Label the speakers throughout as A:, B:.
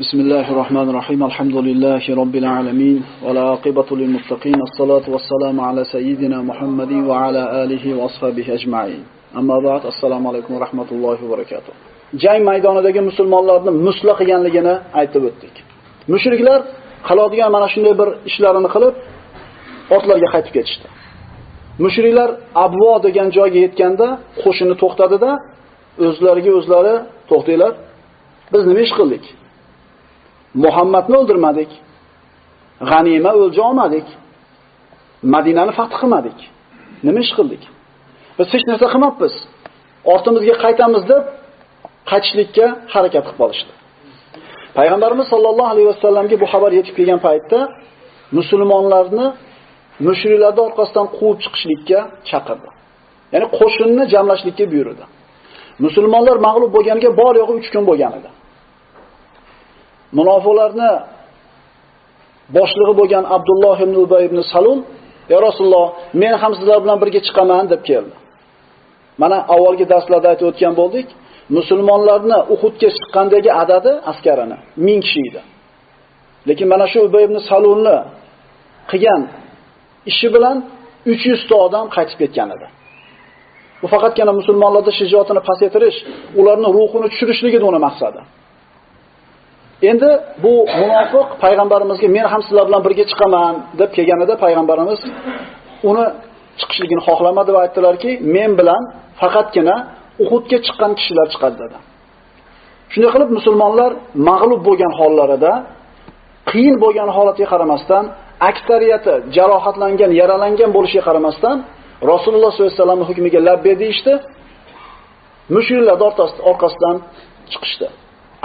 A: بسم الله الرحمن الرحيم الحمد لله رب العالمين والعاقبة للمتقين الصلاة والسلام على سيدنا محمد وعلى آله وأصحابه أجمعين أما بعد السلام عليكم ورحمة الله وبركاته jang maydonidagi musulmonlarni musla qilganligini aytib o'tdik. Mushriklar qiladigan mana shunday bir ishlarini qilib ortlarga qaytib ketishdi. Mushriklar Abvo degan joyga yetganda qo'shini to'xtadida o'zlariga o'zlari to'xtanglar. Biz nima ish qildik? Muhammadni o'ldirmadik. G'anima o'lja olmadik. Madinani fath qilmadik. Nima ish qildik? Biz hech narsa qilmabmiz. Ortimizga qaytamiz deb qaytishlikka harakat qilib qolishdi. Payg'ambarimiz sollallohu alayhi vasallamga bu xabar yetib kelgan paytda musulmonlarni mushriklarni orqasidan quvib chiqishlikka chaqirdi. Ya'ni qo'shinni jamlashlikka buyurdi. Musulmonlar mag'lub bo'lganiga bor yo'g'i 3 kun bo'lgan edi. Munofiqlarni boshlig'i bo'lgan Abdulloh ibn Ubay ibn Salul, "Ya Rasululloh, men ham sizlar bilan birga chiqaman" deb keldi. Mana avvalgi darslarda aytib o'tgan bo'ldik. musulmonlarni Uhudga chiqqandagi adadi askarini 1000 kishi edi. Lekin mana shu Ubay ibn Salulni qilgan ishi bilan 300 ta odam qaytib ketgan edi. Bu faqatgina musulmonlarda shijoatini pasaytirish, ularni ruhini tushirishlik uni maqsadi. Endi bu munofiq payg'ambarimizga men ham sizlar bilan birga chiqaman deb kelganida payg'ambarimiz uni chiqishligini xohlamadi va aytdilarki, men bilan faqatgina Uhudga chiqqan kishilar chiqadi dedi. Shunday qilib musulmonlar mag'lub bo'lgan hollarida qiyin bo'lgan holatiga qaramasdan, aksariyati jarohatlangan, yaralangan bo'lishiga qaramasdan Rasululloh sollallohu alayhi vasallamning hukmiga labbe deyishdi. Mushriklar orqasidan chiqishdi.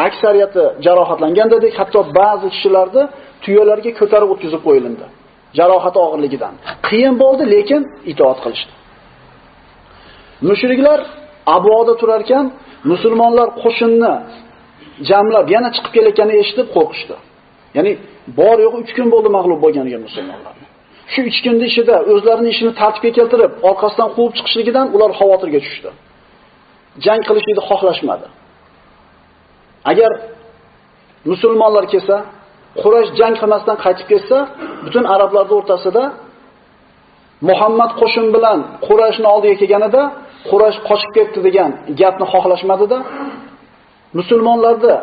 A: Aksariyati jarohatlangan dedik, hatto ba'zi kishilarni tuyalarga ko'tarib o'tkazib qo'yildi. Jarohati og'irligidan. Qiyin bo'ldi, lekin itoat qilishdi. Mushriklar Abvoda turar ekan, musulmonlar qo'shinni jamlab yana chiqib kelayotganini eshitib qo'rqishdi. Ya'ni bor yo'q 3 kun bo'ldi mag'lub bo'lganiga musulmonlar. Shu 3 kunda ichida o'zlarining ishini tartibga keltirib, orqasidan quvib chiqishligidan ular xavotirga tushdi. Jang qilishni xohlashmadi. Agar musulmonlar kelsa, Quraysh jang qilmasdan qaytib ketsa, butun arablarning o'rtasida Muhammad qo'shin bilan Qurayshning oldiga kelganida Quraysh qochib ketdi degan gapni xohlashmadida musulmonlarni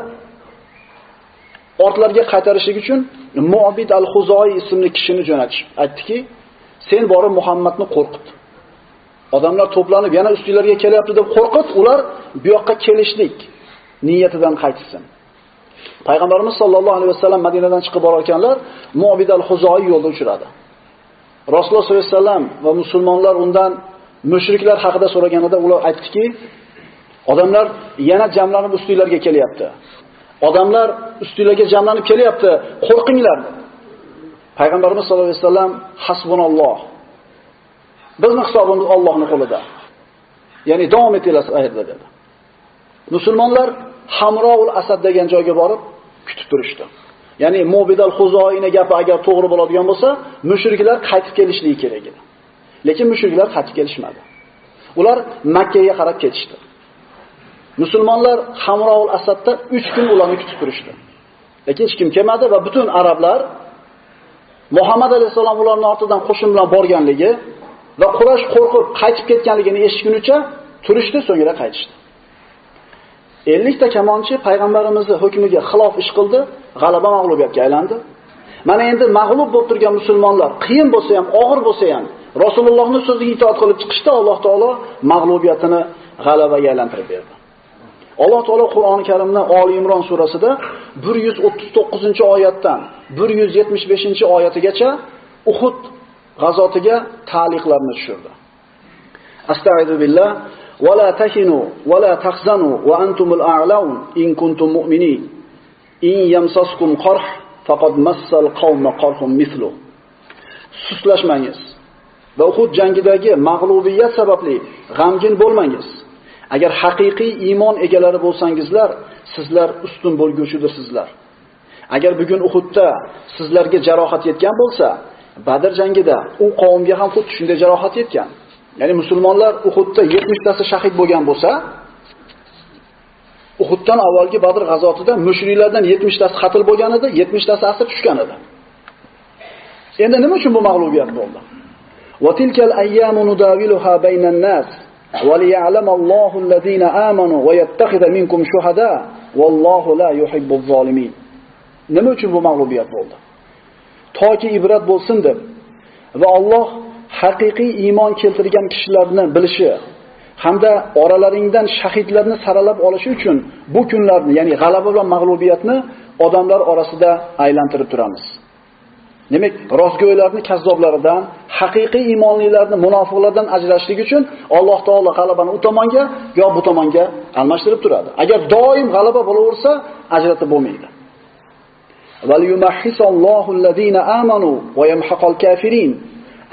A: ortlarga qaytarishlik uchun Mu'bid al-Xuzoi ismli kishini jo'natish. Aytdiki, sen borib Muhammadni qo'rqit. Odamlar to'planib yana ustinglarga kelyapti deb qo'rqit, ular bu yoqqa kelishlik niyatidan qaytsin. Payg'ambarimiz sollallohu alayhi vasallam Madinadan chiqib borayotganlar Mu'bid al-Huzoi yo'lda uchradi. Rasululloh sollallohu alayhi vasallam va musulmonlar undan mushriklar haqida so'raganida ular aytdiki, odamlar yana jamlanib ustinglarga kelyapti. Odamlar ustinglarga jamlanib kelyapti, qo'rqinglar. Payg'ambarimiz sollallohu alayhi vasallam hasbunalloh. Bizning hisobimiz Allohning qo'lida. Ya'ni davom etinglar aytdi dedi. Musulmonlar Hamroul Asad degan joyga borib kutib turishdi. Ya'ni Mobidal Xuzoina gapi agar to'g'ri bo'ladigan bo'lsa, mushriklar qaytib kelishligi kerak edi. Lekin mushriklar qaytib kelishmadi. Ular Makkaga qarab ketishdi. Musulmonlar Hamroul Asadda 3 kun ularni kutib turishdi. Lekin hech kim kelmadi va butun arablar Muhammad alayhisalom ularning ortidan qo'shin bilan borganligi va Quraysh qo'rqib qaytib ketganligini eshitgunicha turishdi, so'ngra qaytishdi. 50 ta kamonchi payg'ambarimizning hukmiga xilof ish qildi, g'alaba mag'lubiyatga aylandi. Mana endi mag'lub bo'lib turgan musulmonlar qiyin bo'lsa ham, og'ir bo'lsa ham Rasulullohning so'ziga itoat qilib chiqishda Alloh taolo mag'lubiyatini g'alabaga aylantirib berdi. Alloh taolo Qur'oni Karimda Oli Imron surasida 139-oyatdan 175-oyatigacha Uhud g'azotiga ta'liqlarni tushirdi. Astagfirullah ولا تهنوا ولا تحزنوا va la tahzanu كنتم مؤمنين a'laun يمسسكم قرح فقد مس القوم قرح مثله. Suslashmangiz. va Uhud jangidagi mag'lubiyat sababli g'amgin bo'lmangiz. Agar haqiqiy iymon egalari bo'lsangizlar, sizlar ustun bo'lguvchidirsizlar. Agar bugun Uhudda sizlarga jarohat yetgan bo'lsa, Badr jangida u qavmga ham xuddi shunday jarohat yetgan. Ya'ni musulmonlar Uhudda 70 tasi shahid bo'lgan bo'lsa, Uhuddan avvalgi Badr g'azotida mushriklardan 70 tasi qatl bo'lgan edi, 70 tasi asir tushgan edi. Endi nima uchun bu mag'lubiyat bo'ldi? Wa tilkal ayyamu nudawiluha baynan nas wa liya'lam Allohu alladhina amanu wa yattakhidha minkum shuhada vallohu la yuhibbuz zolimin. Nima uchun bu mag'lubiyat bo'ldi? Toki ibrat bo'lsin deb va Alloh haqiqiy iymon keltirgan kishilarni bilishi hamda oralaringdan shahidlarni saralab olishi uchun bu kunlarni, ya'ni g'alaba va mag'lubiyatni odamlar orasida aylantirib turamiz. Demak, rostgo'ylarni kazzoblaridan, haqiqiy iymonlilarni munofiqlardan ajratishlik uchun Alloh taolo g'alabani u tomonga yo bu tomonga almashtirib turadi. Agar doim g'alaba bo'laversa, ajratib bo'lmaydi. Val yumahhisallohu allazina amanu va yamhaqal kafirin.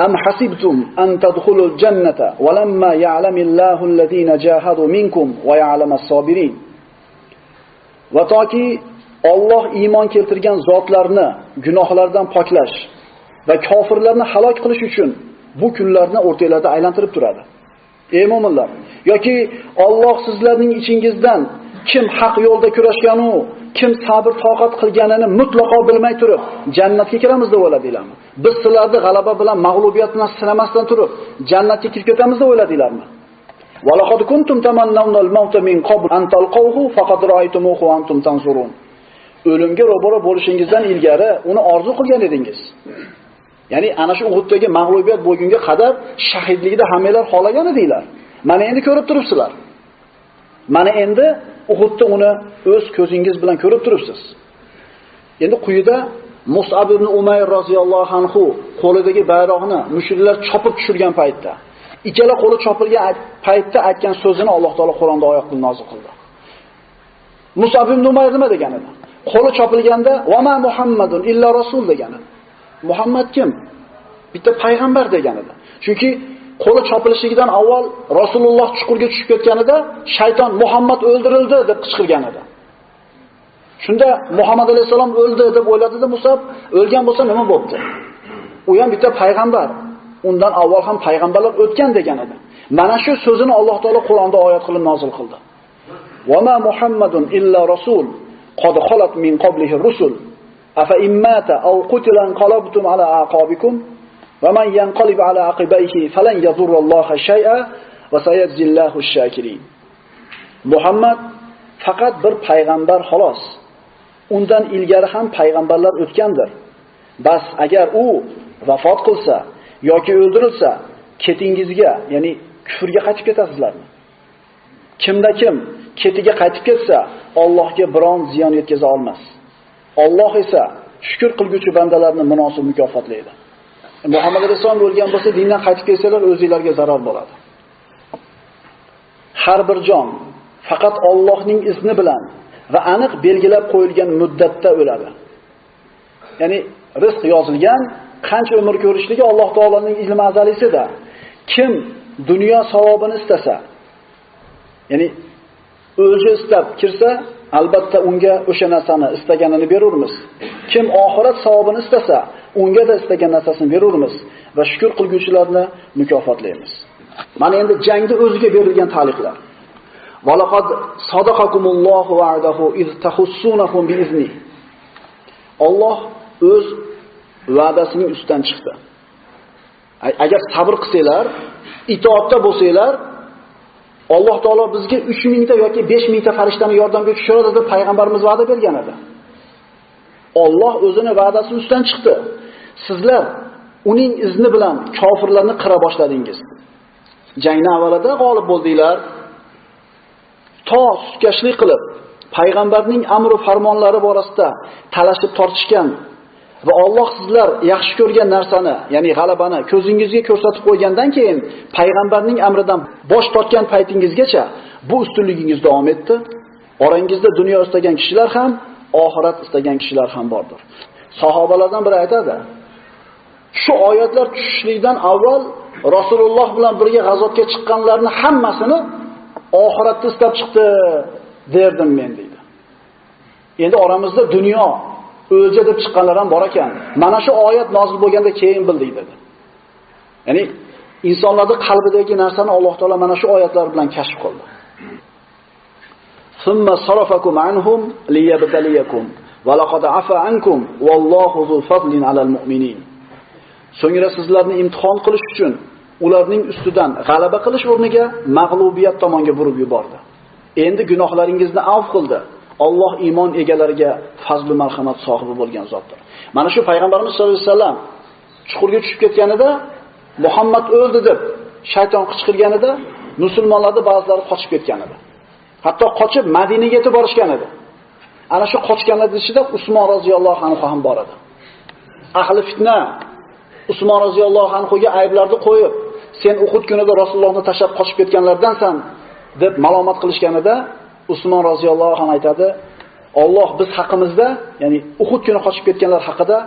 A: أم حسبتم أن تدخلوا الجنة ولما يعلم الله الذين جاهدوا منكم ويعلم الصابرين وتاكي Alloh iymon keltirgan zotlarni gunohlardan poklash va kofirlarni halok qilish uchun bu kunlarni o'rtalarda aylantirib turadi. Ey mu'minlar, yoki Alloh sizlarning ichingizdan kim haq yo'lda kurashganu, kim sabr toqat qilganini mutlaqo bilmay turib, jannatga kiramiz deb o'yladinglarmi? Biz sizlarni g'alaba bilan mag'lubiyat bilan sinamasdan turib, jannatga kirib ketamiz deb o'yladinglarmi? Walaqad kuntum tamannawna al-mauta min qabl an talqawhu faqad ra'aytumuhu wa antum. O'limga ro'baro bo'lishingizdan ilgari uni orzu qilgan edingiz. Ya'ni ana shu Uhuddagi mag'lubiyat bo'lgunga qadar shahidlikni hammalar xohlagan edinglar. Mana endi ko'rib turibsizlar. Mana endi Uhudda uni o'z ko'zingiz bilan ko'rib turibsiz. Endi quyida Mus'ab ibn Umayr roziyallohu anhu qo'lidagi bayroqni mushriklar chopib tushirgan paytda, ikkala qo'li chopilgan paytda aytgan so'zini Alloh taolo Qur'onda oyat qilib nozil qildi. Mus'ab ibn Umayr nima degan edi? Qo'li chopilganda "Va ma Muhammadun illa rasul" degan edi. Muhammad kim? Bitta payg'ambar degan edi. Chunki qo'li chopilishligidan avval Rasululloh chuqurga tushib ketganida shayton Muhammad o'ldirildi deb qichqirgan edi. Shunda Muhammad alayhisalom o'ldi deb o'yladida Musab, o'lgan bo'lsa nima bo'pti? U ham bitta payg'ambar. Undan avval ham payg'ambarlar o'tgan degan edi. Mana shu so'zini Alloh taolo Qur'onda oyat qilib nozil qildi. Va ma Muhammadun illa rasul qad khalat min qablihi rusul afa immata aw qutilan qalabtum ala aqabikum ومن ينقلب على عقبيه فلن يضر الله شيئا وسيجزي الله الشاكرين Muhammad faqat bir payg'ambar xolos. Undan ilgari ham payg'ambarlar o'tgandir. Bas agar u vafot qilsa yoki o'ldirilsa, ketingizga, ya'ni kufrga qaytib ketasizlarmi? Kimda kim ketiga qaytib ketsa, Allohga biron ziyon yetkaza olmas. Alloh esa shukr qilguvchi bandalarni munosib mukofotlaydi. Muhammad alayhisalom o'lgan bo'lsa, dindan qaytib kelsalar, o'zingizlarga zarar bo'ladi. Har bir jon faqat Allohning izni bilan va aniq belgilab qo'yilgan muddatda o'ladi. Ya'ni rizq yozilgan, qancha umr ko'rishligi Alloh taolaning ilmi azalisida. Kim dunyo savobini istasa, ya'ni o'zi istab kirsa, albatta unga o'sha narsani istaganini berurmiz. Kim oxirat savobini istasa, unga da istagan narsasini berurmiz va shukr qilguvchilarni mukofotlaymiz. Mana endi jangda o'ziga berilgan ta'liqlar. Valaqad sadaqakumullohu va'dahu iz tahussunahum biizni. Alloh o'z va'dasining ustidan chiqdi. Agar sabr qilsanglar, itoatda bo'lsanglar, Alloh taolo bizga 3000 ta yoki 5000 ta farishtani yordamga tushiradi deb payg'ambarimiz va'da bergan edi. Alloh o'zini va'dasi ustidan chiqdi. Sizlar uning izni bilan kofirlarni qira boshladingiz. Jangni avvalida g'olib bo'ldinglar. To sutkashlik qilib payg'ambarning amri farmonlari borasida talashib tortishgan va Alloh sizlar yaxshi ko'rgan narsani, ya'ni g'alabani ko'zingizga ko'rsatib qo'ygandan keyin payg'ambarning amridan bosh tortgan paytingizgacha bu ustunligingiz davom etdi. Orangizda dunyo istagan kishilar ham, oxirat istagan kishilar ham bordir. Sahobalardan biri aytadi: Shu oyatlar tushishlikdan avval Rasululloh bilan birga g'azotga chiqqanlarni hammasini oxiratda istab chiqdi derdim men deydi. Endi oramizda dunyo o'lja deb chiqqanlar ham bor ekan. Mana shu oyat nozil bo'lganda keyin bildik dedi. Ya'ni insonlarning qalbidagi narsani Alloh taolo mana shu oyatlar bilan kashf qildi. Summa sarafakum anhum liyabtaliyakum va laqad afa ankum wallohu zul fadlin alal mu'minin. So'ngra sizlarni imtihon qilish uchun ularning ustidan g'alaba qilish o'rniga mag'lubiyat tomonga burib yubordi. Endi gunohlaringizni avf qildi. Alloh iymon egalariga fazli marhamat sohibi bo'lgan zotdir. Mana shu payg'ambarimiz sollallohu alayhi vasallam chuqurga tushib ketganida Muhammad o'ldi deb shayton qichqirganida musulmonlarning ba'zilari qochib ketgan edi. Hatto qochib Madinaga yetib borishgan edi. Ana shu qochganlar ichida Usmon roziyallohu anhu ham bor edi. Ahli fitna Usmon roziyallohu anhuga ayblarni qo'yib, sen Uhud kunida Rasulullohni tashlab qochib ketganlardansan deb malomat qilishganida Usmon roziyallohu anhu aytadi, Alloh biz haqimizda, ya'ni Uhud kuni qochib ketganlar haqida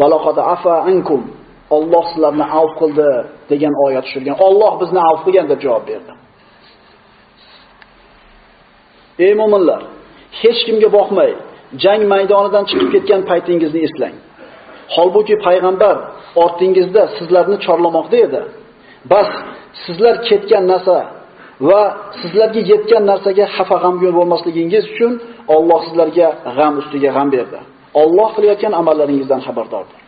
A: valoqada afa ankum Alloh sizlarni avf qildi degan oyat tushirgan. Alloh bizni avf qilgan deb javob berdi. Ey mu'minlar, hech kimga boqmay, jang maydonidan chiqib ketgan paytingizni eslang. Holbuki payg'ambar ortingizda sizlarni chorlamoqda edi. Bas sizlar ketgan narsa va sizlarga yetgan narsaga xafa g'amgin bo'lmasligingiz uchun Alloh sizlarga g'am ustiga g'am berdi. Alloh qilayotgan amallaringizdan xabardordir.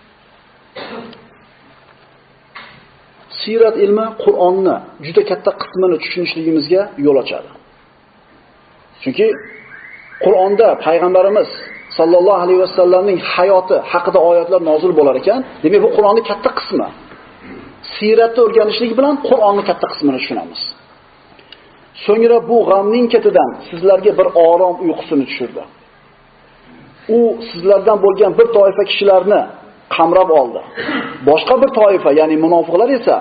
A: Sirat ilmi Qur'onni juda katta qismini tushunishligimizga yo'l ochadi. Chunki Qur'onda payg'ambarimiz sallallohu alayhi vasallamning hayoti haqida oyatlar nozil bo'lar ekan, demak bu Qur'onning katta qismi. Siratni o'rganishlik bilan Qur'onning katta qismini tushunamiz. So'ngra bu g'amning ketidan sizlarga bir orom uyqusini tushirdi. U sizlardan bo'lgan bir toifa kishilarni qamrab oldi. Boshqa bir toifa, ya'ni munofiqlar esa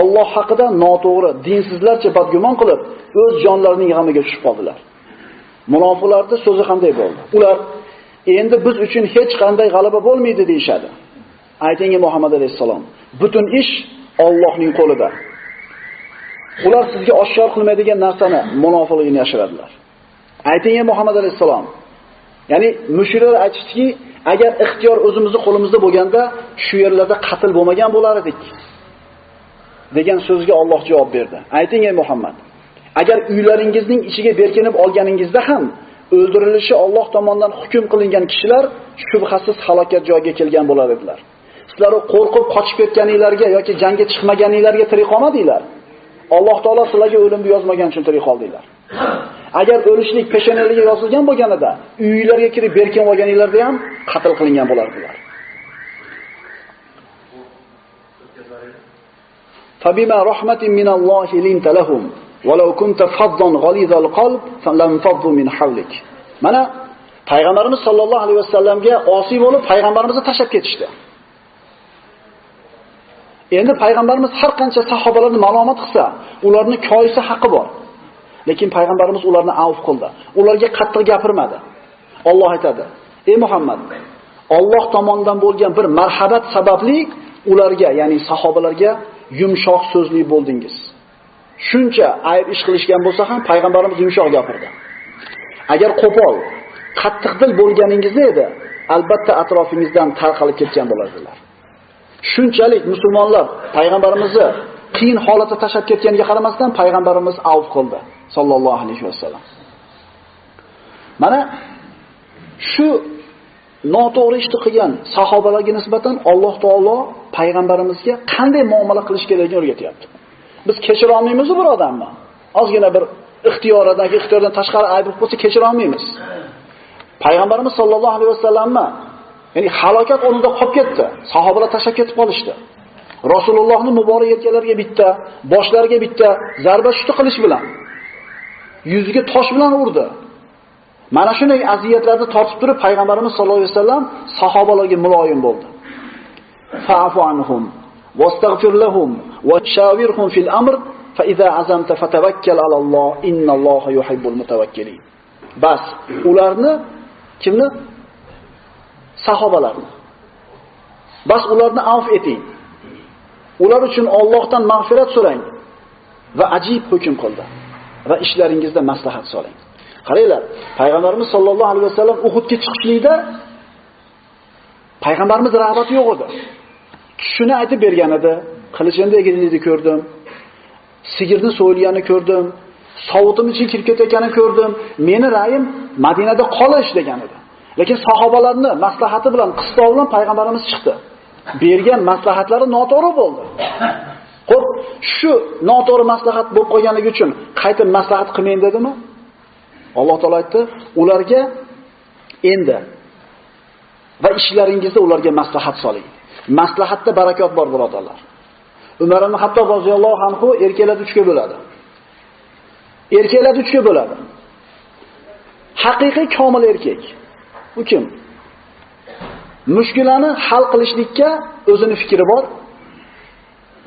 A: Alloh haqida noto'g'ri, dinsizlarcha badgumon qilib, o'z jonlarining g'amiga tushib qoldilar. Munofiqlarning so'zi qanday bo'ldi? Ular endi biz uchun hech qanday g'alaba bo'lmaydi deyshadi. Ayting Muhammad alayhisalom, butun ish Allohning qo'lida. Ular sizga oshkor qilmaydigan narsani munofiqligini yashiradilar. Ayting Muhammad alayhisalom, ya'ni mushriklar aytishdiki, agar ixtiyor o'zimizni qo'limizda bo'lganda, shu yerlarda qatl bo'lmagan bo'lar edik. degan so'zga Alloh javob berdi. Ayting ey Muhammad, agar uylaringizning ichiga berkinib olganingizda ham o'ldirilishi Alloh tomonidan hukm qilingan kishilar shubhasiz halokat joyiga kelgan bo'lar edilar. Sizlar qo'rqib qochib ketganinglarga yoki jangga chiqmaganinglarga tirik qolmadinglar. Alloh taolo sizlarga o'limni yozmagan uchun tirik qoldinglar. Agar o'lishlik peshonaliga yozilgan bo'lganida, uylarga kirib berkin olganinglarda ham qatl qilingan bo'lardilar. فبما رحمة من الله لنت لهم ولو كنت فظا غليظ القلب فلانفضوا من حولك mana payg'ambarimiz sollallohu alayhi vasallamga osiy bo'lib payg'ambarimizni tashlab ketishdi endi payg'ambarimiz har qancha sahobalarni malomat qilsa ularni koyisi haqqi bor lekin payg'ambarimiz ularni avf qildi ularga qattiq gapirmadi Alloh aytadi ey muhammad Alloh tomonidan bo'lgan bir marhamat sababli ularga ya'ni sahobalarga yumshoq so'zli bo'ldingiz. Shuncha ayb ish qilishgan bo'lsa ham payg'ambarimiz yumshoq gapirdi. Agar qo'pol, qattiq dil bo'lganingizda edi, albatta atrofingizdan tarqalib ketgan bo'lardilar. Shunchalik musulmonlar payg'ambarimizni qiyin holatda tashlab ketganiga qaramasdan payg'ambarimiz avf qildi sallallohu alayhi vasallam. Mana shu noto'g'ri ishni qilgan sahobalarga nisbatan Alloh taolo payg'ambarimizga qanday muomala qilish kerakligini o'rgatyapti. Biz kechira olmaymizmi bir odamni. Ozgina bir ixtiyoridan, ixtiyordan tashqari ayb bo'lsa kechira olmaymiz. Payg'ambarimiz sollallohu alayhi vasallamni ya'ni halokat o'rnida qolib ketdi. Sahobalar tashlab ketib qolishdi. Rasulullohning muborak yelkalariga bitta, boshlariga bitta zarba shuti qilish bilan. Yuziga tosh bilan urdi. Mana shunday aziyatlarni tortib turib payg'ambarimiz sollallohu alayhi vasallam sahobalarga muloyim bo'ldi. Fa'fu anhum wastaghfir lahum wa shawirhum fil amr fa idza azamta fatawakkal ala Alloh innalloha yuhibbul mutawakkilin. Bas, ularni kimni? Sahobalarni. Bas ularni avf eting. Ular uchun Allohdan mag'firat so'rang va ajib hukm qildi. Va ishlaringizda maslahat so'rang. Qaranglar, payg'ambarimiz sollallohu alayhi vasallam Uhudga chiqishlikda payg'ambarimiz rag'bati yo'q edi. Shuni aytib bergan edi. qilichini egilganini ko'rdim. Sigirni so'yilganini ko'rdim. Sovutim ichiga kirib ketayotganini ko'rdim. Meni ra'yim Madinada qolish degan edi. Lekin sahobalarning maslahati bilan qistov bilan payg'ambarimiz chiqdi. Bergan maslahatlari noto'g'ri bo'ldi. Xo'p, shu noto'g'ri maslahat bo'lib qolganligi uchun qaytib maslahat qilmang dedimi? Alloh taolo aytdi, ularga endi va ishlaringizda ularga maslahat soling. Maslahatda barakot bor, birodarlar. Umar ibn Hattob roziyallohu anhu erkaklar uchga bo'ladi. Erkaklar uchga bo'ladi. Haqiqiy komil erkak. U kim? Mushkulani hal qilishlikka o'zini fikri bor.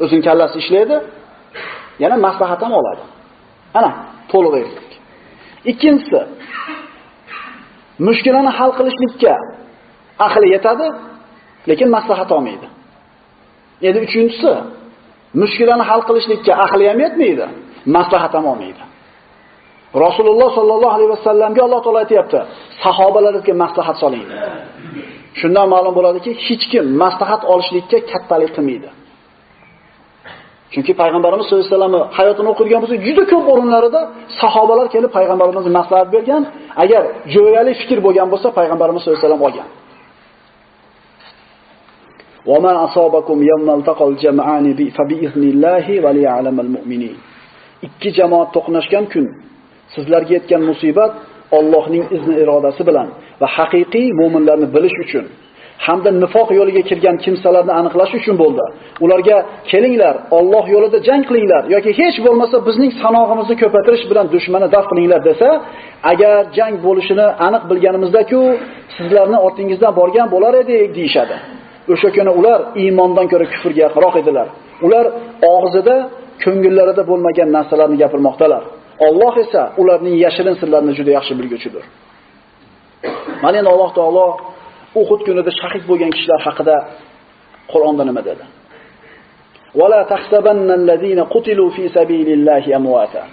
A: O'zining kallasi ishlaydi. Yana maslahat ham oladi. Ana, to'liq erkak. Ikkinchisi, mushkulani hal qilishlikka aqli yetadi, lekin maslahat olmaydi. Endi uchinchisi, mushkulani hal qilishlikka aqli ham yetmaydi, maslahat ham olmaydi. Rasululloh sollallohu alayhi vasallamga Alloh taolay aytayapti, sahobalarga maslahat soling. Shundan ma'lum bo'ladiki, hech kim maslahat olishlikka kattalik qilmaydi. Chunki payg'ambarimiz sollallohu alayhi vasallam hayotini o'qirgan bo'lsa, juda ko'p o'rinlarida sahobalar kelib payg'ambarimizga maslahat bergan, agar jo'yali fikr bo'lgan bo'lsa, payg'ambarimiz sollallohu alayhi vasallam olgan. وَمَا أَصَابَكُمْ يَوْمَ الْتَقَى الْجَمْعَانِ فَبِإِذْنِ اللَّهِ وَلِيَعْلَمَ الْمُؤْمِنِينَ Ikki jamoat to'qnashgan kun sizlarga yetgan musibat Allohning izni irodasi bilan va haqiqiy mu'minlarni bilish uchun hamda nifoq yo'liga kirgan kimsalarni aniqlash uchun bo'ldi. Ularga kelinglar, Alloh yo'lida jang qilinglar yoki hech bo'lmasa bizning sanog'imizni ko'paytirish bilan dushmanni daf qilinglar desa, agar jang bo'lishini aniq bilganimizda-ku, sizlarni ortingizdan borgan bo'lar edik deyshadi. O'sha kuni ular iymondan ko'ra kufrga yaqinroq edilar. Ular og'zida, ko'ngillarida bo'lmagan narsalarni gapirmoqdalar. Alloh esa ularning yashirin sirlarini juda yaxshi bilguchidir. Mana endi Alloh taolo Uhud kunida shahid bo'lgan kishilar haqida Qur'onda nima dedi? Wala tahsabannallazina qutilu fi sabilillahi amwata.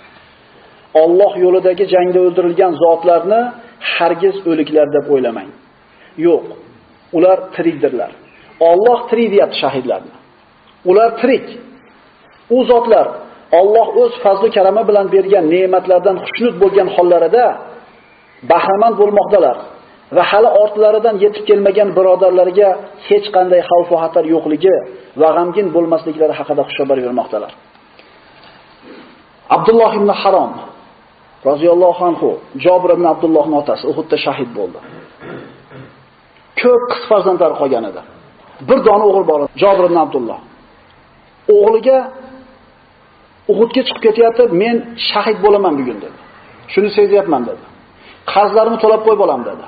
A: Alloh yo'lidagi jangda o'ldirilgan zotlarni hargiz o'liklar deb o'ylamang. Yo'q, ular tirikdirlar. Alloh tirik deyapti shahidlarni. Ular tirik. U zotlar Alloh o'z fazli karami bilan bergan ne'matlardan xushnud bo'lgan hollarida bahramand bo'lmoqdalar. va hali ortlaridan yetib kelmagan birodarlarga hech qanday xavf va xatar yo'qligi va g'amgin bo'lmasliklari haqida xushxabar bermoqdalar. Abdulloh ibn Harom roziyallohu anhu Jabir ibn Abdullohning otasi Uhudda shahid bo'ldi. Ko'p qiz farzandlari qolgan edi. Bir dona o'g'il bor edi, Jabir ibn Abdulloh. O'g'liga Uhudga chiqib ketyapti, men shahid bo'laman bugun dedi. Shuni sezyapman dedi. Qarzlarimni to'lab qo'yib olaman dedi.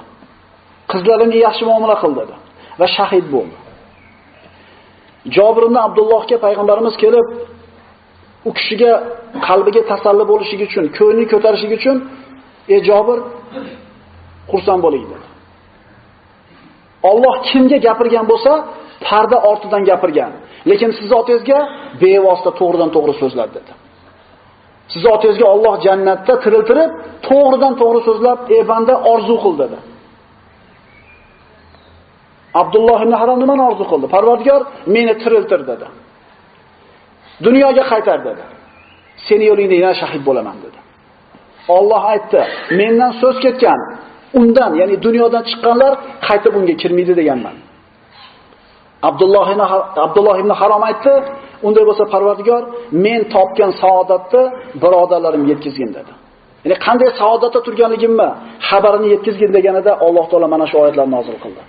A: Qizlarimga yaxshi muomala qil dedi va shahid bo'ldi. Jobir ibn Abdullohga payg'ambarimiz kelib u kishiga qalbiga tasalli bo'lishi uchun, ko'ngli ko'tarishi uchun, "Ey Jobir, xursand bo'ling" dedi. Alloh kimga gapirgan bo'lsa, parda ortidan gapirgan. Lekin siz otangizga bevosita to'g'ridan to'g'ri so'zlab dedi. Siz otangizga Alloh jannatda tiriltirib, to'g'ridan to'g'ri so'zlab, "Ey banda, orzu qil" dedi. Abdulloh ibn Harom nimani orzu qildi? Parvardigor meni tiriltir dedi. Dunyoga qaytar dedi. Seni yo'lingda yana shahid bo'laman dedi. Alloh aytdi, mendan so'z ketgan, undan, ya'ni dunyodan chiqqanlar qaytib unga kirmaydi deganman. Abdulloh ibn Abdulloh ibn Harom aytdi, unday bo'lsa Parvardigor, men topgan saodatni birodarlarim yetkazgin dedi. Ya'ni qanday saodatda turganligimni xabarini yetkazgin deganida Alloh taolo mana shu oyatlarni nozil qildi.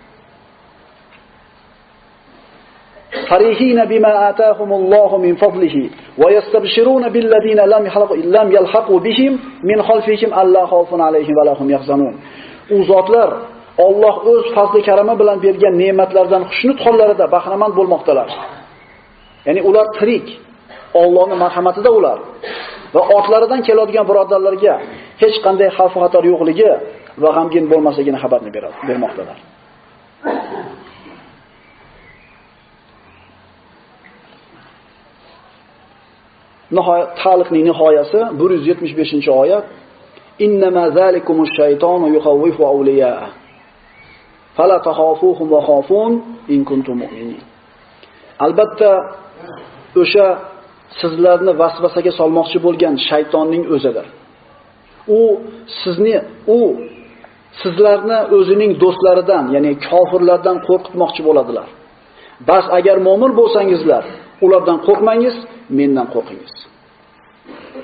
A: فرحين بما آتاهم الله من فضله ويستبشرون بالذين لم يلحقوا لم يلحقوا بهم من خلفهم ألا خوف عليهم ولا هم يحزنون u zotlar Alloh o'z fazli karami bilan bergan ne'matlardan xushnud hollarida bahramand bo'lmoqdalar. Ya'ni ular tirik. Allohning marhamatida ular va ortlaridan keladigan birodarlarga hech qanday xavf xatar yo'qligi va g'amgin bo'lmasligini xabarni beradi, bermoqdalar. nihoyat taliqning nihoyasi 175-oyat innama zalikumush shaytonu yukhawwifu awliya'a fala takhafuhum wa khafun in kuntum mu'minin albatta o'sha sizlarni vasvasaga solmoqchi bo'lgan shaytonning o'zidir U sizni u sizlarni o'zining do'stlaridan, ya'ni kofirlardan qo'rqitmoqchi bo'ladilar. Bas agar mo'min bo'lsangizlar, ulardan qo'rqmangiz, mendan qo'rqingiz.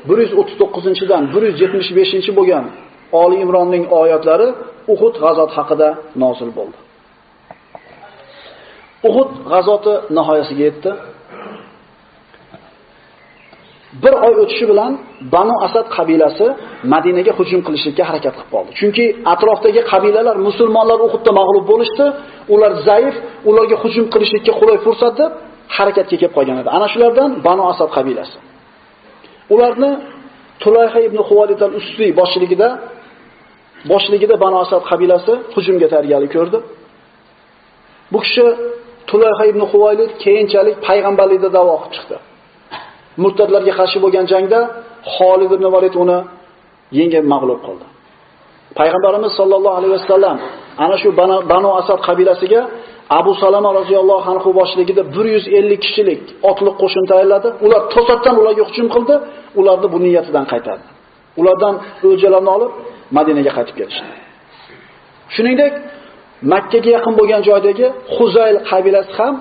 A: 139-dan 175 bo'lgan Oli Imronning oyatlari Uhud g'azoti haqida nozil bo'ldi. Uhud g'azoti nihoyasiga yetdi. Bir oy o'tishi bilan Banu Asad qabilasi Madinaga hujum qilishga harakat qilib qoldi. Chunki atrofdagi qabilalar musulmonlar Uhudda mag'lub bo'lishdi, ular zaif, ularga hujum qilishga qulay fursat deb harakatga kelib qolgan edi. Ana shulardan Banu Asad qabilasi. Ularni Tulayha ibn Huvalid al-Usri boshchiligida boshligida Banu Asad qabilasi hujumga tayyorgarlik ko'rdi. Bu kishi Tulayha ibn Huvaylid keyinchalik payg'ambarlikda da'vo qilib chiqdi. Murtadlarga qarshi bo'lgan jangda Xolid ibn Valid uni yengib mag'lub qildi. Payg'ambarimiz sollallohu alayhi vasallam ana shu Banu Asad qabilasiga Abu Salama roziyallohu anhu boshligida 150 kishilik otliq qo'shin tayyorladi. Ular to'satdan ularga hujum qildi, ularni bu niyatidan qaytardi. Ulardan o'ljalarni olib Madinaga qaytib kelishdi. Shuningdek, Makka ga yaqin bo'lgan joydagi Xuzayl qabilasi ham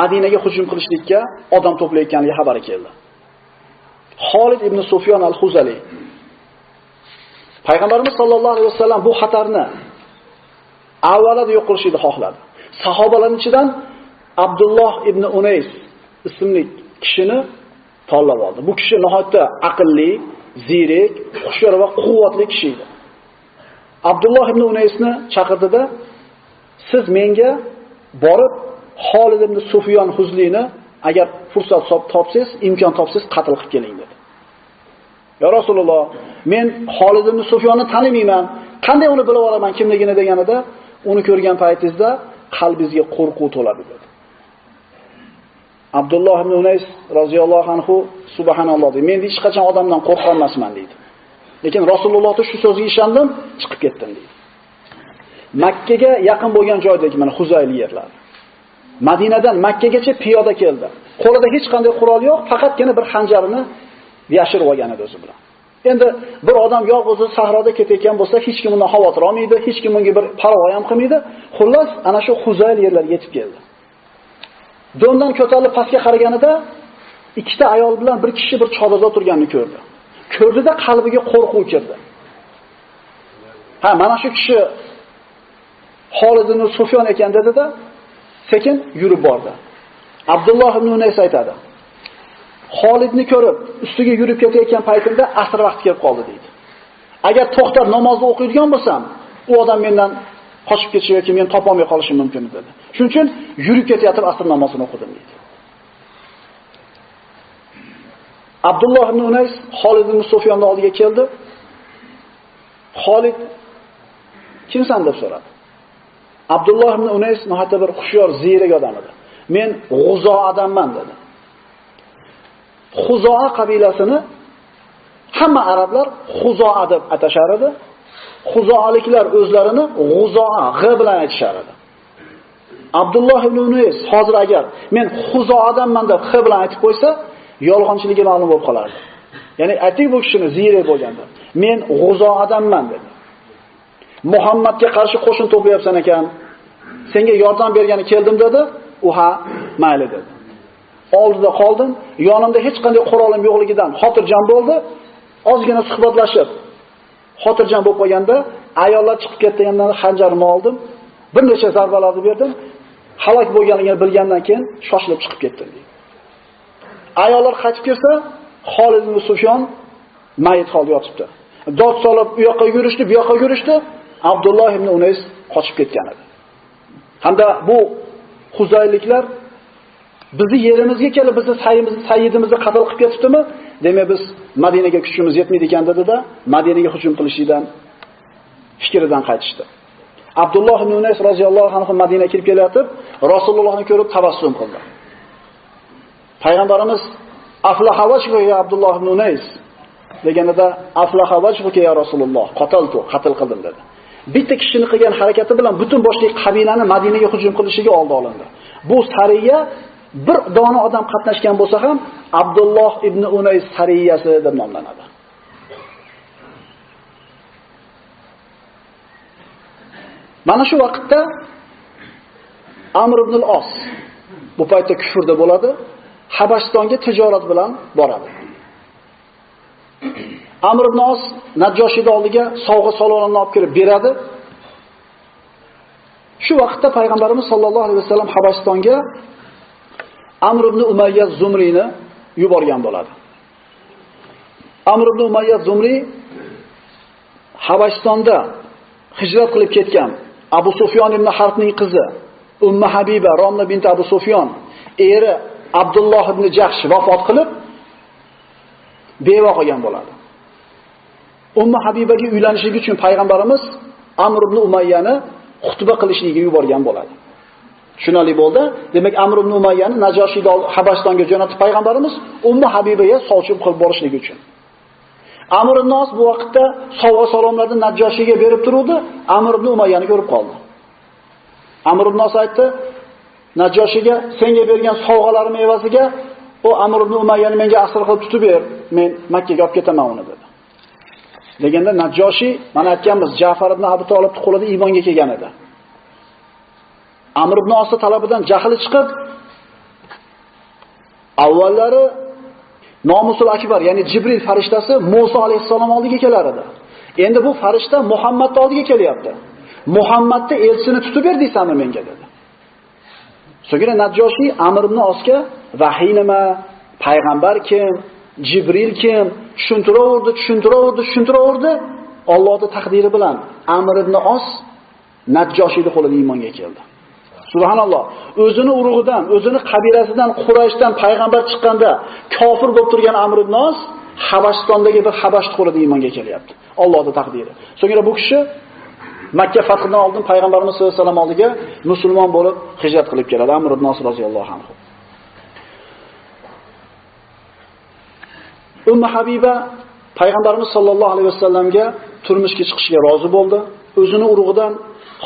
A: Madinaga hujum qilishlikka odam to'playotganligi xabari keldi. Xolid ibn Sufyon al-Xuzali Payg'ambarimiz sollallohu alayhi vasallam bu xatarni avvalada yo'q qilishni xohladi. Sahobalarning ichidan Abdulloh ibn Unays ismli kishini tanlab oldi. Bu kishi nihoyatda aqlli, ziyrak, hushyor va quvvatli kishi edi. Abdulloh ibn Unaysni chaqirdida siz menga borib Xolid ibn Sufyon Huzlini agar fursat topsangiz, imkon topsangiz qatl qilib keling dedi. Ya Rasululloh, men Xolid ibn Sufyonni tanimayman. Qanday uni bilib olaman kimligini deganida, uni ko'rgan paytingizda qalbingizga qo'rquv to'ladi dedi. Abdulloh ibn Unays roziyallohu anhu subhanalloh dedi. Men hech qachon odamdan qo'rqan emasman dedi. Lekin Rasulullohning shu so'ziga ishondim, chiqib ketdim dedi. Makkaga yaqin bo'lgan joydagi mana Huzayl yerlar. Madinadan Makkagacha piyoda keldi. Qo'lida hech qanday qurol yo'q, faqatgina bir xanjarini yashirib olgan edi o'zi bilan. Endi bir odam yolg'iz sahroda ketayotgan bo'lsa, hech kim undan xavotir olmaydi, hech kim unga bir parvo ham qilmaydi. Xullas, ana shu Huzayl yerlarga yetib keldi. Do'ndan ko'tarilib pastga qaraganida ikkita ayol bilan bir kishi bir chodirda o'tirganini ko'rdi. Ko'rdida qalbiga qo'rquv kirdi. Ha, mana shu kishi Xolid ibn Sufyon ekan dedida sekin yurib bordi. Abdulloh ibn Unays aytadi. Xolidni ko'rib, ustiga yurib ketayotgan paytimda asr vaqti kelib qoldi deydi. Agar to'xtab namozni o'qiydigan bo'lsam, u odam mendan qochib ketishi yoki men topolmay qolishim mumkin dedi. Shuning uchun yurib ketayotib asr namozini o'qidim deydi. Abdulloh ibn Unays Xolid ibn Sufyonning oldiga keldi. Xolid kimsan deb so'radi. Abdulloh ibn Unays nohata bir xushyor, ziyrak odam edi. Men G'uzo odamman dedi. Xuzoa qabilasini hamma arablar Xuzoa deb atashar edi. Xuzoaliklar o'zlarini G'uzoa g bilan aytishar edi. Abdulloh ibn Unays hozir agar men Xuzoadanman deb x bilan aytib qo'ysa, yolg'onchiligi ma'lum bo'lib qolardi. Ya'ni ayting bu kishini ziyrak bo'lganda, men G'uzoadanman dedi. Muhammadga qarshi qo'shin to'playapsan ekan. Senga yordam bergani keldim dedi. U ha, mayli dedi. Oldida qoldim, yonimda hech qanday qurolim yo'qligidan xotirjam bo'ldi. Ozgina suhbatlashib, xotirjam bo'lib qolganda, ayollar chiqib ketgandan xanjarimni oldim, bir necha zarbalarni berdim. Halok bo'lganligini bilgandan keyin shoshilib chiqib ketdim deydi. Ayollar qaytib kelsa, Xolid ibn Sufyon mayit holda yotibdi. Dod solib u yoqqa yurishdi, bu yoqqa yurishdi. Abdulloh ibn Unays qochib ketgan edi. Hamda bu Huzayliklar bizni yerimizga kelib bizni sayyidimizni sayyidimizni qatl qilib ketibdimi? Demak biz Madinaga kuchimiz yetmaydi ekan dedi-da, Madinaga hujum qilishidan fikridan qaytishdi. Abdulloh ibn Unays roziyallohu anhu Madinaga kirib kelayotib, Rasulullohni ko'rib tabassum qildi. Payg'ambarimiz Aflahavashga Abdulloh ibn Unays deganida Aflahavashga ya Rasululloh qataltu, qatl qildim dedi. Bitta kishining qilgan harakati bilan butun boshli qabilani Madinaga hujum qilishiga oldi olindi. Bu sariya bir dona odam qatnashgan bo'lsa ham Abdulloh ibn Unays sariyasi deb nomlanadi. Mana shu vaqtda Amr ibn al-Os bu paytda kufrda bo'ladi. Habashistonga tijorat bilan boradi. Amr ibn Os Najjoshiyning oldiga sovg'a salonini olib kirib beradi. Shu vaqtda payg'ambarimiz sollallohu alayhi vasallam Habashistonga Amr ibn Umayya Zumriyni yuborgan bo'ladi. Amr ibn Umayya Zumri Habashistonda hijrat qilib ketgan Abu Sufyon ibn Harfning qizi Umma Habiba Romla bint Abu Sufyon eri Abdulloh ibn Jahsh vafot qilib beva qolgan bo'ladi. Ummu Habibaga uylanishligi uchun payg'ambarimiz Amr ibn Umayyani xutba qilishligiga yuborgan bo'ladi. Tushunali bo'ldi. Demak, Amr ibn Umayyani Najoshiyga Habastonga jo'natib payg'ambarimiz Ummu Habibaga sovchib qilib borishligi uchun. Amr ibn Nos bu vaqtda sovg'a salomlarni Najoshiyga berib turuvdi. Amr ibn Umayyani ko'rib qoldi. Amr ibn Nos aytdi, Najoshiga senga bergan sovg'alarim evaziga u Amr ibn Umayyani menga asr qilib tutib ber, men Makka ga olib ketaman uni dedi. Deganda Najoshi mana aytganmiz, Ja'far ibn Abi Talibni qo'lida iymonga kelgan edi. Amr ibn Os talabidan jahli chiqib avvallari Nomusul akbar, ya'ni Jibril farishtasi Musa alayhissalom oldiga kelar edi. Endi bu farishta Muhammadning oldiga kelyapti. Muhammadni elchisini tutib ber deysanmi menga dedi. So'ngra Najjoshi Amr ibn Osga vahiy nima, payg'ambar kim, Jibril kim, tushuntiraverdi, tushuntiraverdi, tushuntiraverdi. Allohning taqdiri bilan Amr ibn Os Najjoshiyning qo'lida iymonga keldi. Subhanalloh. O'zini urug'idan, o'zini qabilasidan, Qurayshdan payg'ambar chiqqanda kofir bo'lib turgan Amr ibn Os Habashistondagi bir Habash qo'lida iymonga kelyapti. Allohning taqdiri. So'ngra bu kishi Makka fathidan oldin payg'ambarimiz sollallohu alayhi vasallam oldiga musulmon bo'lib hijrat qilib keladi. Amr ibn Os roziyallohu anhu. Ummu Habiba payg'ambarimiz sollallohu alayhi vasallamga turmushga chiqishga rozi bo'ldi. O'zini urug'idan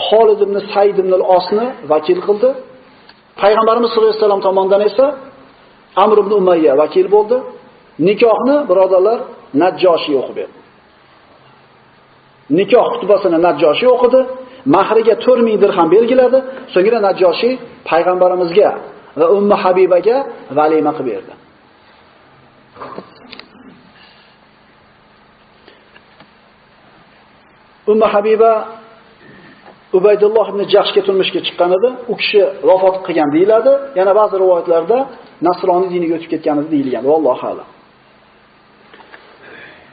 A: Xolid ibn Said ibn al-Osni vakil qildi. Payg'ambarimiz sollallohu alayhi vasallam tomonidan esa Amr ibn Umayya vakil bo'ldi. Nikohni birodarlar Najjoshi o'qib berdi. Nikoh xutbasini Najjoshi o'qidi. Mahriga 4000 dirham belgiladi. So'ngra Najjoshi payg'ambarimizga va Ummu Habibaga valima qilib berdi. Ummu Habiba Ubaydulloh ibn Jahshga turmushga chiqqan edi. U kishi vafot qilgan deyiladi. Yana ba'zi rivoyatlarda nasroniy diniga o'tib ketgan deyilgan. Vallohu a'lam.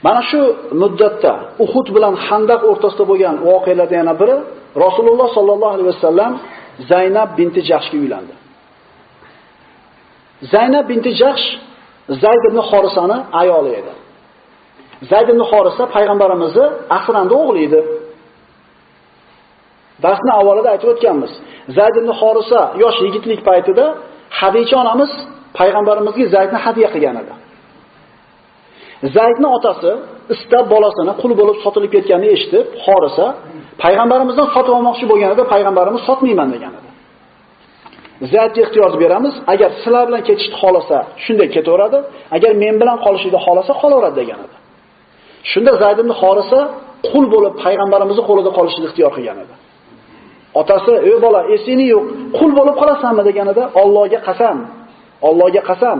A: Mana shu muddatda Uhud bilan Handaq o'rtasida bo'lgan voqealardan yana biri Rasululloh sollallohu alayhi vasallam Zaynab binti Jahshga uylandi. Zaynab binti Jahsh Zayd ibn Xorisani ayoli edi. Zayd ibn Xorisa payg'ambarimizni asrandi o'g'li edi. Darsni avvalida aytib o'tganmiz. Zayd ibn Xorisa yosh yigitlik paytida Hadicha onamiz payg'ambarimizga Zaydni hadiya qilgan edi. Zaydning otasi istab bolasini qul bo'lib sotilib ketganini eshitib, Xorisa payg'ambarimizdan sotib olmoqchi bo'lganida payg'ambarimiz sotmayman degan edi. Zaydga ixtiyor beramiz, agar sizlar bilan ketishni xolasa, shunday ketaveradi, agar men bilan qolishni xolasa, qolaveradi degan edi. Shunda Zayd ibn Xorisa qul bo'lib payg'ambarimizning qo'lida qolishni ixtiyor qilgan edi. Otasi, "Ey bola, esingni yo'q, qul bo'lib qolasanmi?" deganida, "Allohga qasam, Allohga qasam,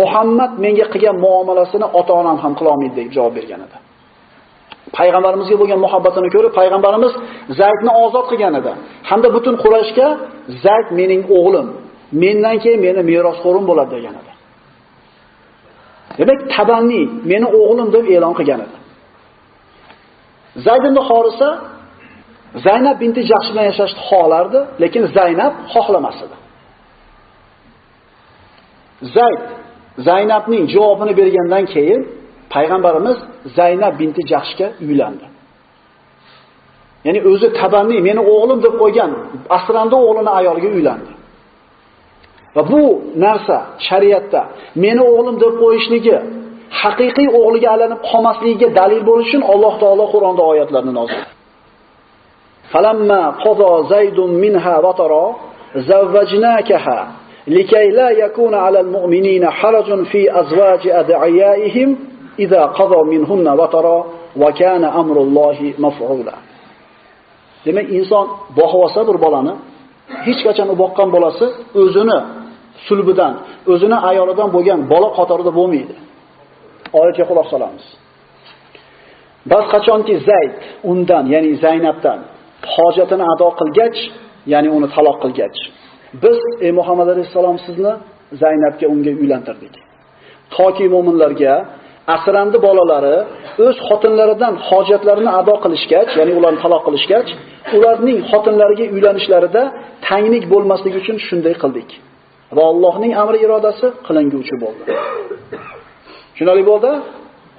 A: Muhammad menga qilgan muomalasini ota-onam ham qila olmaydi" deb javob bergan edi. Payg'ambarimizga bo'lgan muhabbatini ko'rib, payg'ambarimiz Zaydni ozod qilgan edi. Hamda butun Qurayshga Zayd mening o'g'lim, mendan keyin meni merosxo'rim bo'ladi degan edi. Demak, tabanni meni o'g'lim deb e'lon qilgan edi. Zayd ibn Xorisa Zaynab binti Jahsh bilan yashashni xohlardi, lekin Zaynab xohlamas edi. Zayd Zaynabning javobini bergandan keyin payg'ambarimiz Zaynab binti Jahshga uylandi. Ya'ni o'zi tabanni meni o'g'lim deb qo'ygan asranda o'g'lini ayolga uylandi. Va bu narsa shariatda meni o'g'lim deb qo'yishligi haqiqiy o'g'liga aylanib qolmasligiga dalil bo'lishi uchun Alloh taolo Qur'onda oyatlarni nozil Falamma qozo zaydun minha vatara zavvajnakaha لكي لا يكون على المؤمنين حرج في أزواج أدعيائهم إذا قضى منهن وطرا وكان أمر الله مفعولا Demak, inson boqib olsa bir bolani, hech qachon u boqqan bolasi o'zini sulbidan, o'zini ayolidan bo'lgan bola qatorida bo'lmaydi. Oyatga quloq solamiz. Bas qachonki Zayd undan, ya'ni Zaynabdan hojatini ado qilgach, ya'ni uni taloq qilgach, biz ey Muhammad alayhisalom sizni Zaynabga unga uylantirdik. Toki mu'minlarga asrandi bolalari o'z xotinlaridan hojatlarini ado qilishgach, ya'ni ularni taloq qilishgach, ularning xotinlariga uylanishlarida tanglik bo'lmasligi uchun shunday qildik. Va Allohning amri irodasi qilinguvchi bo'ldi. Tushunali bo'ldi?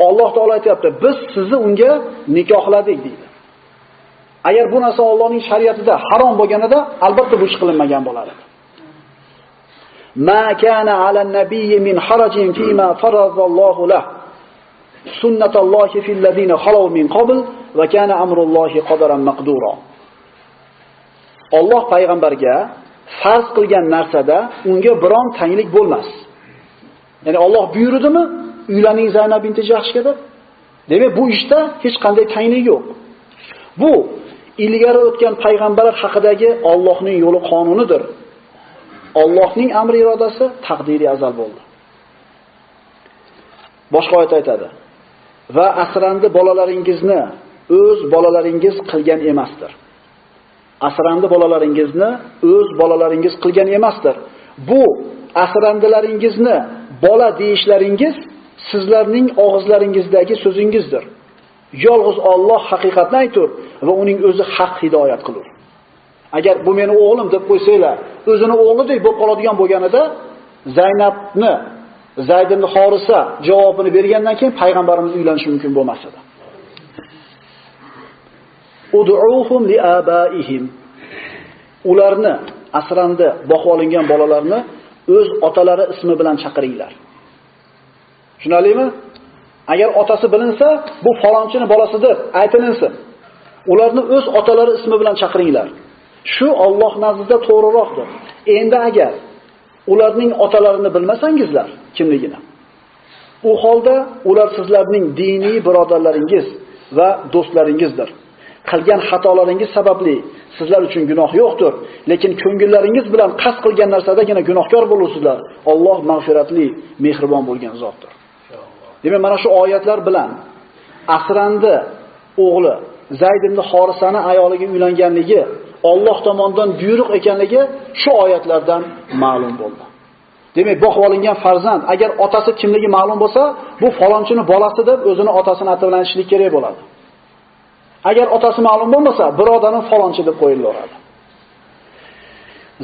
A: Alloh taolo aytayapti, biz sizni unga nikohladik deydi. Agar bu narsa Allohning shariatida harom bo'lganida, albatta bu ish qilinmagan bo'lar edi. Ma kana ala nabiyyi min harajin fima faradallohu lah. Sunnatallohi fil ladina xalaw min qabl va kana amrullohi qadaran maqdura. Alloh payg'ambarga farz qilgan narsada unga biron tanglik bo'lmas. Ya'ni Alloh buyurdimi? Uylaning Zaynab binti Jahshga deb. Demak, bu ishda hech qanday tanglik yo'q. Bu ilgari o'tgan payg'ambarlar haqidagi Allohning yo'li qonunidir. Allohning amri irodasi taqdiri azal bo'ldi. Boshqa oyat aytadi. Va asrandi bolalaringizni o'z bolalaringiz qilgan emasdir. Asrandi bolalaringizni o'z bolalaringiz qilgan emasdir. Bu asrandilaringizni bola deyishlaringiz sizlarning og'izlaringizdagi so'zingizdir. Yolg'iz Alloh haqiqatni aytur va uning o'zi haq hidoyat qilur. Agar bu meni o'g'lim deb qo'ysanglar, o'zini o'g'lidek bo'lib qoladigan bo'lganida Zaynabni Zayd ibn Horisa javobini bergandan keyin payg'ambarimiz uylanishi mumkin bo'lmas edi. Ud'uhum liabaihim. Ularni asrandi boqib olingan bolalarni o'z otalari ismi bilan chaqiringlar. Tushunalingmi? Agar otasi bilinsa, bu falonchini bolasi deb aytilinsin. Ularni o'z otalari ismi bilan chaqiringlar. Shu Alloh nazdida to'g'riroqdir. Endi agar ularning otalarini bilmasangizlar, kimligini. U holda ular sizlarning diniy birodarlaringiz va do'stlaringizdir. Qilgan xatolaringiz sababli sizlar uchun gunoh yo'qdir, lekin ko'ngillaringiz bilan qasd qilgan narsadagina gunohkor bo'lusizlar. Alloh mag'firatli, mehribon bo'lgan zotdir. Demak, mana shu oyatlar bilan asrandi o'g'li Zayd ibn Xorisani ayoliga uylanganligi Alloh tomonidan buyruq ekanligi shu oyatlardan ma'lum bo'ldi. Demak, boqib olingan farzand agar otasi kimligi ma'lum bo'lsa, bu falonchining bolasi deb o'zini otasini atablanishlik bilan kerak bo'ladi. Agar otasi ma'lum bo'lmasa, birodarini falonchi deb qo'yilaveradi.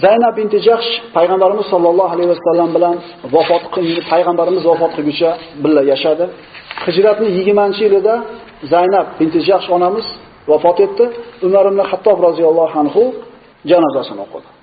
A: Zaynab binti Jahsh payg'ambarimiz sollallohu alayhi vasallam bilan vafot qilgan payg'ambarimiz vafot qilguncha birga yashadi. Hijratning 20-yilida Zaynab binti Jahsh onamiz vafot etdi. Umar ibn Hattob roziyallohu anhu janozasini o'qidi.